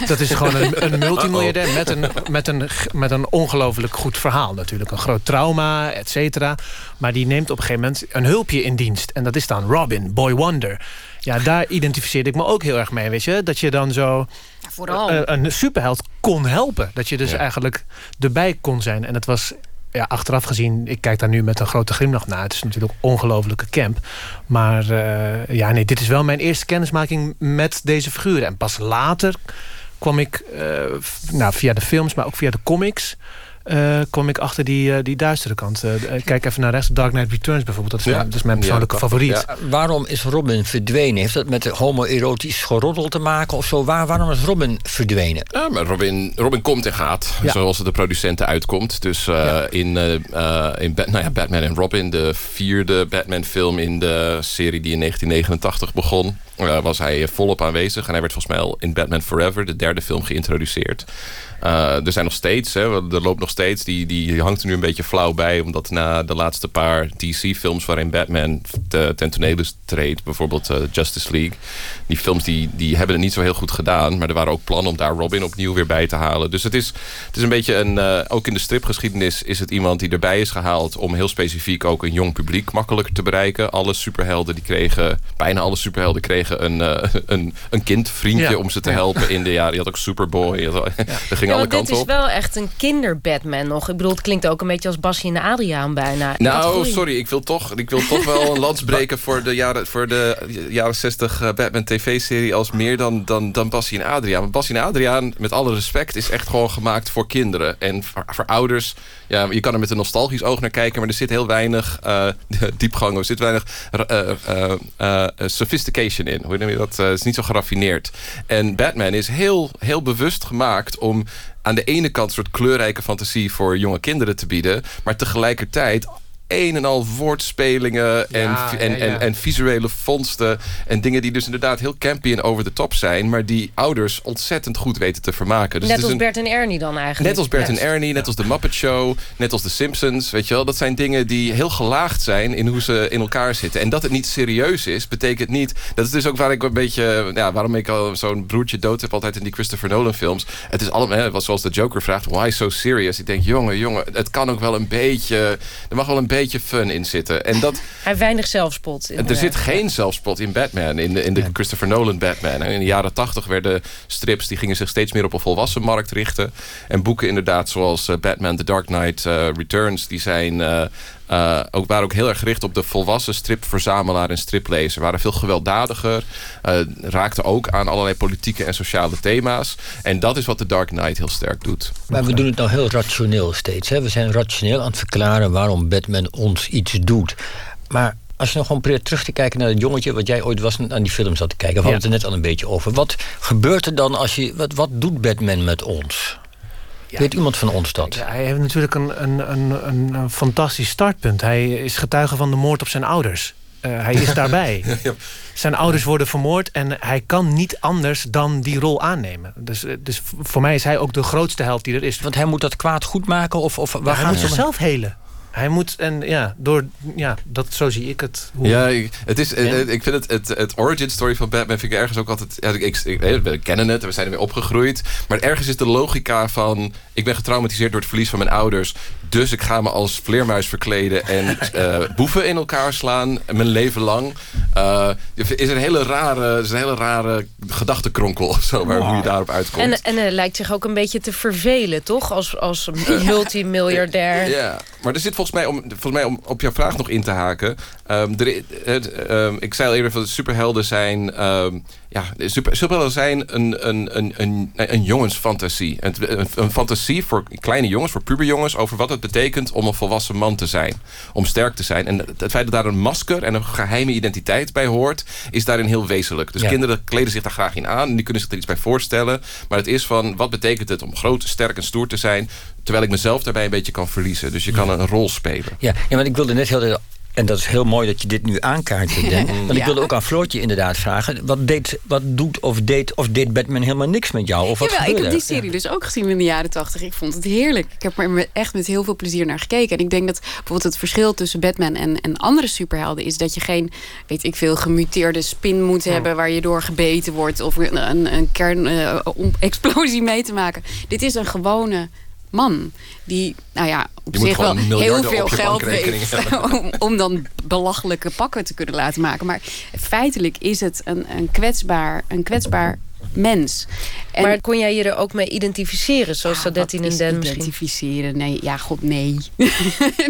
Dat is gewoon een, een multimiljardair... met een, met een, met een ongelooflijk goed verhaal natuurlijk. Een groot trauma, et cetera. Maar die neemt op een gegeven moment een hulpje in dienst. En dat is dan Robin, Boy Wonder... Ja, daar identificeerde ik me ook heel erg mee, weet je. Dat je dan zo ja, vooral. Een, een superheld kon helpen. Dat je dus ja. eigenlijk erbij kon zijn. En het was ja, achteraf gezien, ik kijk daar nu met een grote glimlach naar. Het is natuurlijk een ongelofelijke camp. Maar uh, ja, nee, dit is wel mijn eerste kennismaking met deze figuren. En pas later kwam ik uh, nou, via de films, maar ook via de comics... eh, kwam ik achter die, eh, die duistere kant. Eh, kijk even naar rechts. Dark Knight Returns bijvoorbeeld. Dat is, Ja. mijn, dat is mijn persoonlijke Ja. favoriet. Ja. Waarom is Robin verdwenen? Heeft dat met homoerotisch geroddel te maken of zo? Waar, waarom is Robin verdwenen? Ja, maar Robin, Robin komt en gaat, Ja. zoals het de producenten uitkomt. Dus eh, in, in Bat- nou ja, Batman en Robin, de vierde Batman-film in de serie die in 1989 begon, was hij volop aanwezig. En hij werd volgens mij al in Batman Forever, de derde film, geïntroduceerd. Eh, er zijn nog steeds, hè, er loopt nog steeds, die, die hangt er nu een beetje flauw bij, omdat na de laatste paar DC-films waarin Batman te, ten tonele treedt, bijvoorbeeld eh, Justice League, die films die, die hebben het niet zo heel goed gedaan, maar er waren ook plannen om daar Robin opnieuw weer bij te halen. Dus het is, het is een beetje een, eh, ook in de stripgeschiedenis is het iemand die erbij is gehaald om heel specifiek ook een jong publiek makkelijker te bereiken. Alle superhelden die kregen, bijna alle superhelden kregen een, eh, een, een kindvriendje Ja. om ze te helpen in de jaren. Je had ook Superboy, je had, er ging Ja, alle want dit is wel echt een kinder-Batman nog. Ik bedoel, het klinkt ook een beetje als Basje en Adriaan bijna. Nou, sorry, ik wil toch, ik wil toch wel een lans breken voor de jaren, voor de jaren 60 eh, Batman TV-serie als meer dan, dan, dan Bassie en Adriaan. Maar Bassie en Adriaan, met alle respect, is echt gewoon gemaakt voor kinderen. En voor, voor ouders, ja, je kan er met een nostalgisch oog naar kijken, maar er zit heel weinig eh, diepgang, er zit weinig eh, sophistication in. Hoe noem je dat? Het is niet zo geraffineerd. En Batman is heel, heel bewust gemaakt om aan de ene kant een soort kleurrijke fantasie voor jonge kinderen te bieden, maar tegelijkertijd een en al woordspelingen en, Ja, en, ja, ja. En, en visuele vondsten. En dingen die dus inderdaad heel campy en over the top zijn. Maar die ouders ontzettend goed weten te vermaken. Dus Net het is als een- Bert en Ernie dan eigenlijk. Net als Bert en Ernie, net als de Muppet Show, net als de Simpsons, weet je wel. Dat zijn dingen die heel gelaagd zijn in hoe ze in elkaar zitten. En dat het niet serieus is, betekent niet... Dat is dus ook waar ik een beetje... Ja, waarom ik al zo'n broertje dood heb altijd in die Christopher Nolan films. Het is allemaal, hè, zoals de Joker vraagt, why so serious? Ik denk, jongen, jongen, het kan ook wel een beetje... Er mag wel een beetje fun in zitten. En dat... Hij heeft weinig zelfspot. Er inderdaad. zit geen zelfspot in Batman, in de, in de Christopher Nolan Batman. En in de jaren tachtig werden strips, die gingen zich steeds meer op een volwassen markt richten. En boeken inderdaad zoals eh, Batman The Dark Knight eh, Returns, die zijn... eh, eh, ook, waren ook heel erg gericht op de volwassen stripverzamelaar en striplezer. Waren veel gewelddadiger. eh, raakten ook aan allerlei politieke en sociale thema's. En dat is wat The Dark Knight heel sterk doet. Maar we doen het nou heel rationeel steeds. Hè? We zijn rationeel aan het verklaren waarom Batman ons iets doet. Maar als je nog gewoon probeert terug te kijken naar het jongetje... wat jij ooit was en aan die film zat te kijken... we hadden het er net al een beetje over. Wat gebeurt er dan als je... Wat, wat doet Batman met ons? Weet iemand van ons dat? Ja, hij heeft natuurlijk een, een, een, een, fantastisch startpunt. Hij is getuige van de moord op zijn ouders. Eh, hij is daarbij. Zijn ouders worden vermoord en hij kan niet anders dan die rol aannemen. Dus, eh, dus voor mij is hij ook de grootste held die er is. Want hij moet dat kwaad goed maken of, of waar hij gaat moet zichzelf helen. Hij moet, en ja, door, ja dat, zo zie ik het. Hoe- Ja, ik, het is, ik vind het, het, het origin story van Batman vind ik ergens ook altijd... Ja, ik, ik, ik- we kennen het, we zijn ermee opgegroeid. Maar ergens is de logica van... Ik ben getraumatiseerd door het verlies van mijn ouders. Dus ik ga me als vleermuis verkleden en eh, boeven in elkaar slaan. Mijn leven lang. Eh, is een hele rare, is een hele rare gedachtenkronkel of zo. Waar, hoe je daarop uitkomt. En, en hij lijkt zich ook een beetje te vervelen, toch? Als, als multimiljardair. Ja, maar er zit volgens mij, om, volgens mij om op jouw vraag nog in te haken. Ehm, er, het, ehm, ik zei al eerder dat superhelden zijn. ehm, ja, de super, superhelden zijn een, een, een, een, een jongensfantasie. Een, een, een fantasie voor kleine jongens, voor puberjongens, over wat het betekent om een volwassen man te zijn. Om sterk te zijn. En het, feit dat daar een masker en een geheime identiteit bij hoort, is daarin heel wezenlijk. Dus Ja. kinderen kleden zich daar graag in aan en die kunnen zich er iets bij voorstellen. Maar het is van, wat betekent het om groot, sterk en stoer te zijn, terwijl ik mezelf daarbij een beetje kan verliezen. Dus je kan een rol spelen. Ja, ja, want ik wilde net heel... En dat is heel mooi dat je dit nu aankaart. Denk. Want ik wilde ook aan Floortje inderdaad vragen. Wat, deed, wat doet of deed, of deed Batman helemaal niks met jou? Of wat Jawel, ik heb die er? serie dus ook gezien in de jaren tachtig. Ik vond het heerlijk. Ik heb er echt met heel veel plezier naar gekeken. En ik denk dat bijvoorbeeld het verschil tussen Batman en, en andere superhelden is dat je geen, weet ik veel, gemuteerde spin moet hebben waar je door gebeten wordt of een, een, een kernexplosie mee te maken. Dit is een gewone man die, nou ja, op Je zich wel heel veel geld heeft om, om dan belachelijke pakken te kunnen laten maken. Maar feitelijk is het een, een, kwetsbaar, een kwetsbaar mens. En Maar kon jij je er ook mee identificeren, zoals Ja, Sadetin wat en is Den misschien? identificeren? Nee, ja, god, nee.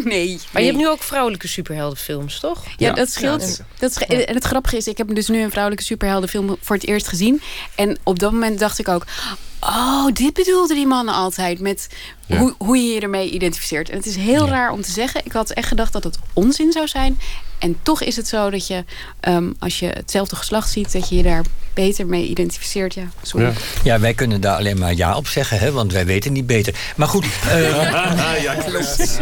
nee. Maar je hebt nu ook vrouwelijke superheldenfilms, toch? Ja, dat scheelt. Dat sch- En het grappige is, ik heb dus nu een vrouwelijke superheldenfilm voor het eerst gezien. En op dat moment dacht ik ook... Oh, dit bedoelde die mannen altijd. Met Ja. hoe, hoe je je ermee identificeert. En het is heel raar om te zeggen. Ik had echt gedacht dat het onzin zou zijn. En toch is het zo dat je, ehm, als je hetzelfde geslacht ziet, dat je je daar beter mee identificeert. Ja, sorry. Ja. ja, wij kunnen daar alleen maar ja op zeggen, hè, want wij weten niet beter. Maar goed, eh, ja, klopt.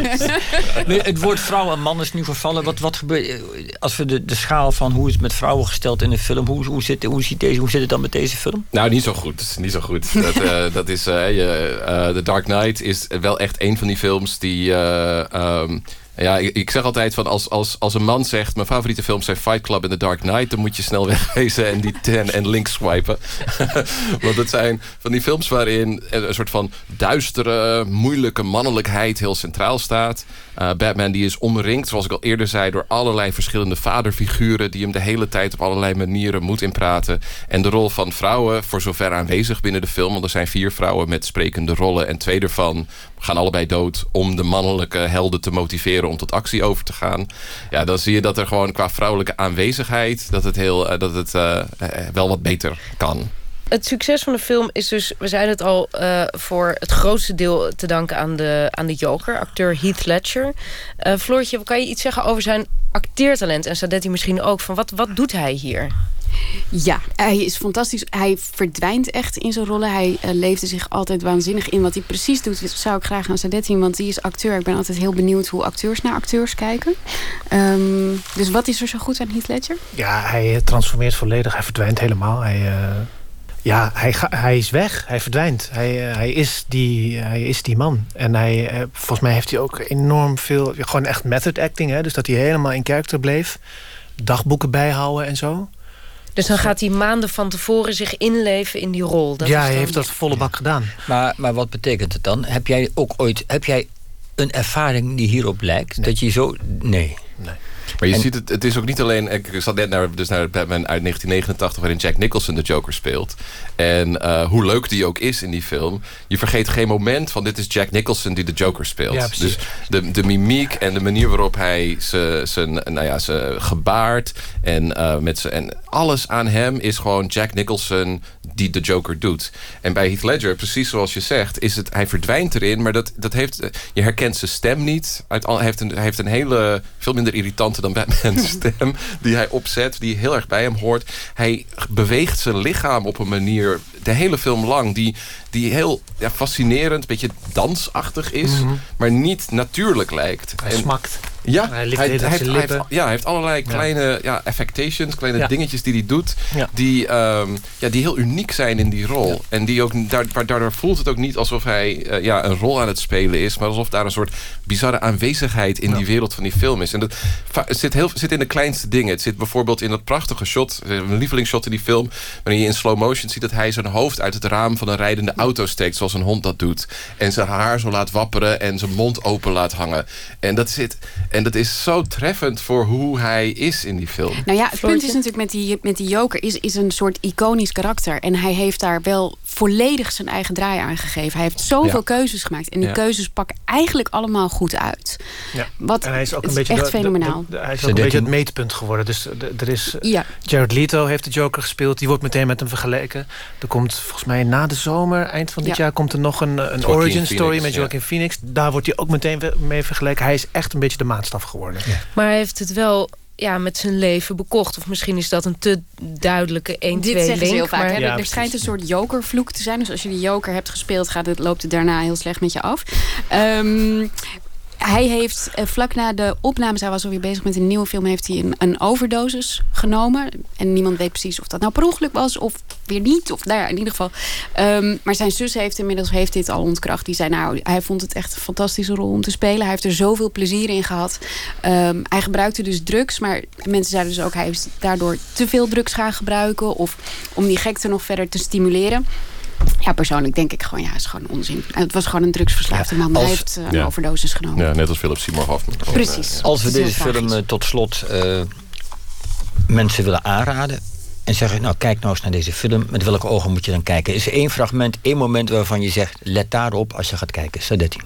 het woord vrouw en man is nu vervallen. Wat, wat gebeurt eh, als we de, de schaal van hoe is het met vrouwen gesteld in een film, hoe, hoe, zit, hoe, ziet deze, hoe zit het dan met deze film? Nou, niet zo goed. Niet zo goed. Dat, eh, dat is, je, eh, The Dark Knight is wel echt een van die films die... eh, ehm, ja, ik, zeg altijd van als, als, als een man zegt... mijn favoriete films zijn Fight Club en The Dark Knight... dan moet je snel wegwezen en die ten en links swipen. Want het zijn van die films waarin een soort van duistere, moeilijke mannelijkheid heel centraal staat. Uh, Batman die is omringd, zoals ik al eerder zei... door allerlei verschillende vaderfiguren... die hem de hele tijd op allerlei manieren moet inpraten. En de rol van vrouwen, voor zover aanwezig binnen de film... want er zijn vier vrouwen met sprekende rollen... en twee daarvan gaan allebei dood... om de mannelijke helden te motiveren om tot actie over te gaan. Ja, dan zie je dat er gewoon qua vrouwelijke aanwezigheid... dat het, heel, uh, dat het uh, wel wat beter kan. Het succes van de film is dus, we zeiden het al, voor het grootste deel te danken aan de, aan de Joker, acteur Heath Ledger. Uh, Floortje, kan je iets zeggen over zijn acteertalent en Sadetti misschien ook? Van wat, wat doet hij hier? Ja, hij is fantastisch. Hij verdwijnt echt in zijn rollen. Hij uh, leefde zich altijd waanzinnig in. Wat hij precies doet, zou ik graag aan Sadetti. Want die is acteur. Ik ben altijd heel benieuwd hoe acteurs naar acteurs kijken. Um, dus wat is er zo goed aan Heath Ledger? Ja, hij transformeert volledig. Hij verdwijnt helemaal. Hij... Uh ja, hij, hij is weg. Hij verdwijnt. Hij, hij, is, die, hij is die man. En hij, volgens mij heeft hij ook enorm veel... Gewoon echt method acting. Hè? Dus dat hij helemaal in karakter bleef. Dagboeken bijhouden en zo. Dus dan gaat hij maanden van tevoren zich inleven in die rol. Dat ja, hij heeft dat volle bak gedaan. Maar, maar wat betekent het dan? Heb jij ook ooit... Heb jij een ervaring die hierop lijkt? Nee. Dat je zo... Nee. nee. Maar je En- ziet het, het is ook niet alleen. Ik zat net naar, dus naar Batman uit 1989, waarin Jack Nicholson de Joker speelt. En eh, hoe leuk die ook is in die film. Je vergeet geen moment van dit is Jack Nicholson die de Joker speelt. Ja, dus de, de mimiek en de manier waarop hij zijn nou ja, ze gebaard en, eh, met z'n- en alles aan hem is gewoon Jack Nicholson die de Joker doet. En bij Heath Ledger, precies zoals je zegt, is het, hij verdwijnt erin, maar dat, dat heeft, eh, je herkent zijn stem niet. Uit hij, heeft een, hij heeft een hele, veel minder dan Batman's stem, die hij opzet, die heel erg bij hem hoort. Hij beweegt zijn lichaam op een manier, de hele film lang, die, die heel ja, fascinerend, een beetje dansachtig is, Mhm. maar niet natuurlijk lijkt. Hij En- smakt. Ja, Hij heeft, hij ja, hij heeft allerlei kleine ja, affectations, kleine Ja. dingetjes die hij doet, die, ehm, ja, die heel uniek zijn in die rol. En die ook, daar- daardoor voelt het ook niet alsof hij eh, ja, een rol aan het spelen is, maar alsof daar een soort bizarre aanwezigheid in die wereld van die film is. En dat het zit, heel, zit in de kleinste dingen. Het zit bijvoorbeeld in dat prachtige shot, eh, mijn lievelingsshot in die film, waarin je in slow motion ziet dat hij zijn hoofd uit het raam van een rijdende auto steekt, zoals een hond dat doet. En zijn haar zo laat wapperen en zijn mond open laat hangen. En dat, zit, en dat is zo treffend voor hoe hij is in die film. Nou ja, het punt is natuurlijk met die, met die Joker is, is een soort iconisch karakter. En hij heeft daar wel volledig zijn eigen draai aan gegeven. Hij heeft zoveel Ja. keuzes gemaakt. En die Ja. keuzes pakken eigenlijk allemaal goed uit. Ja. Wat, en hij is ook een beetje echt de- de- fenomenaal. de- hij is ook een beetje het meetpunt geworden. Dus de- er is, Ja. Jared Leto heeft de Joker gespeeld. Die wordt meteen met hem vergeleken. Er komt volgens mij na de zomer, eind van dit Ja. jaar... komt er nog een, een Joaquin origin story met ja. Joaquin Phoenix. Daar wordt hij ook meteen mee vergeleken. Hij is echt een beetje de maatstaf geworden. Maar hij heeft het wel ja, met zijn leven bekocht. Of misschien is dat een te duidelijke 1-2 Dit zeggen link. ze heel vaak. maar- er schijnt een soort jokervloek te zijn. Dus als je die joker hebt gespeeld, gaat het, loopt het daarna heel slecht met je af. Ehm, hij heeft eh, vlak na de opnames, hij was alweer bezig met een nieuwe film, heeft hij een, overdosis genomen. En niemand weet precies of dat nou per ongeluk was of weer niet. Of nou ja, in ieder geval. Ehm, maar zijn zus heeft inmiddels heeft dit al ontkracht. Die zei nou, hij vond het echt een fantastische rol om te spelen. Hij heeft er zoveel plezier in gehad. Ehm, hij gebruikte dus drugs, maar mensen zeiden dus ook hij heeft daardoor te veel drugs gaan gebruiken of om die gekte nog verder te stimuleren. Ja, persoonlijk denk ik gewoon, ja, het is gewoon onzin. Het was gewoon een drugsverslaafde man. als- hij heeft eh, een Ja. overdosis genomen. Ja, net als Philip Seymour Hoffman. Precies. Als we deze film eh, tot slot eh, mensen willen aanraden... en zeggen, nou kijk nou eens naar deze film... met welke ogen moet je dan kijken? Is er één fragment, één moment waarvan je zegt... let daarop als je gaat kijken. Sadetti.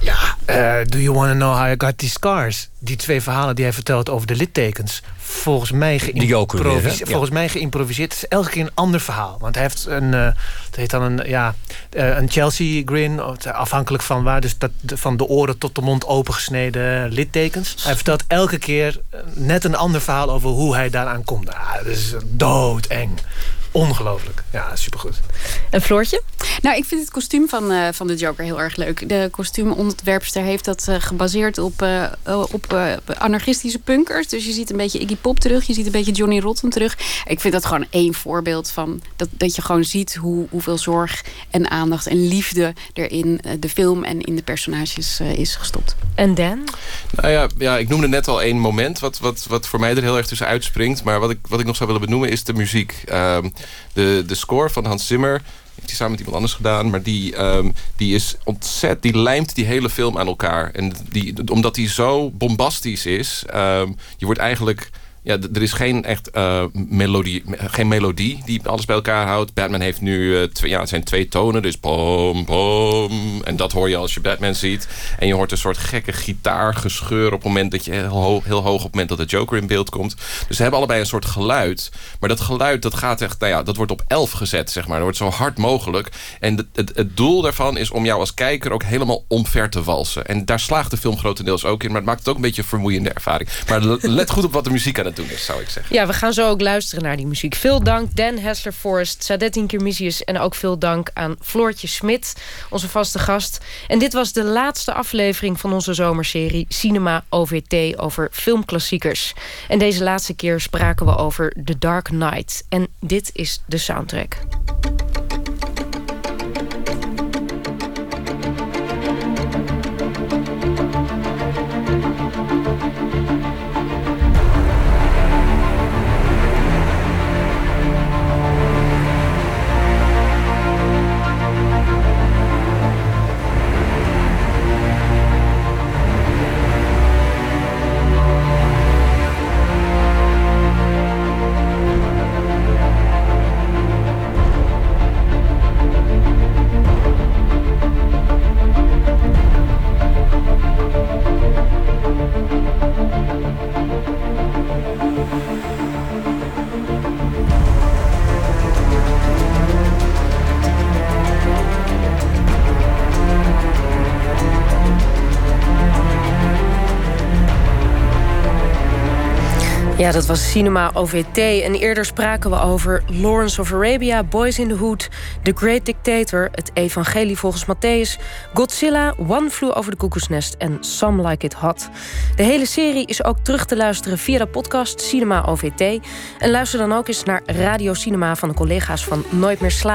Ja, eh, do you want to know how I got these scars? Die twee verhalen die hij vertelt over de littekens. volgens mij, geïmproviseerd. Ja. volgens mij geïmproviseerd. Het is elke keer een ander verhaal. Want hij heeft een, eh, het heet dan een, ja, eh, een Chelsea grin. eh, Afhankelijk van waar. Dus dat, van de oren tot de mond opengesneden littekens. Hij vertelt elke keer eh, net een ander verhaal over hoe hij daaraan komt. Ah, dat is doodeng. Ongelooflijk. Ja, supergoed. En Floortje? Nou, ik vind het kostuum van, eh, van de Joker heel erg leuk. De kostuumontwerpster heeft dat eh, gebaseerd op, eh, op eh, anarchistische punkers. Dus je ziet een beetje Iggy Pop terug. Je ziet een beetje Johnny Rotten terug. Ik vind dat gewoon één voorbeeld van... dat, dat je gewoon ziet hoe, hoeveel zorg en aandacht en liefde... er in de film en in de personages eh, is gestopt. En Dan? Nou ja, ja, ik noemde net al één moment wat, wat, wat voor mij er heel erg tussen uitspringt. Maar wat ik, wat ik nog zou willen benoemen is de muziek. Ehm, de, de score van Hans Zimmer heeft hij samen met iemand anders gedaan. Maar die, ehm, die is ontzettend... Die lijmt die hele film aan elkaar. En die, omdat die zo bombastisch is... ehm, je wordt eigenlijk... Ja, er is geen echt eh, melodie, geen melodie die alles bij elkaar houdt. Batman heeft nu eh, twee, ja, het zijn twee tonen, dus pom, pom. En dat hoor je als je Batman ziet. En je hoort een soort gekke gitaargescheur op het moment dat je heel hoog, op het moment dat de Joker in beeld komt. Dus ze hebben allebei een soort geluid. Maar dat geluid dat gaat echt, nou ja, dat wordt op 11 gezet, zeg maar. Dat wordt zo hard mogelijk. En het, het, het doel daarvan is om jou als kijker ook helemaal omver te walsen. En daar slaagt de film grotendeels ook in. Maar het maakt het ook een beetje een vermoeiende ervaring. Maar let goed op wat de muziek aan het zeggen. Ja, we gaan zo ook luisteren naar die muziek. Veel dank Dan Hessler Forrest, Sadettin Kirmisius... en ook veel dank aan Floortje Smit, onze vaste gast. En dit was de laatste aflevering van onze zomerserie Cinema OVT over filmklassiekers. En deze laatste keer spraken we over The Dark Knight. En dit is de soundtrack. Ja, dat was Cinema OVT. En eerder spraken we over Lawrence of Arabia, Boys in the Hood... The Great Dictator, Het Evangelie volgens Matthäus... Godzilla, One Flew Over the Cuckoo's Nest en Some Like It Hot. De hele serie is ook terug te luisteren via de podcast Cinema OVT. En luister dan ook eens naar Radio Cinema van de collega's van Nooit meer slapen.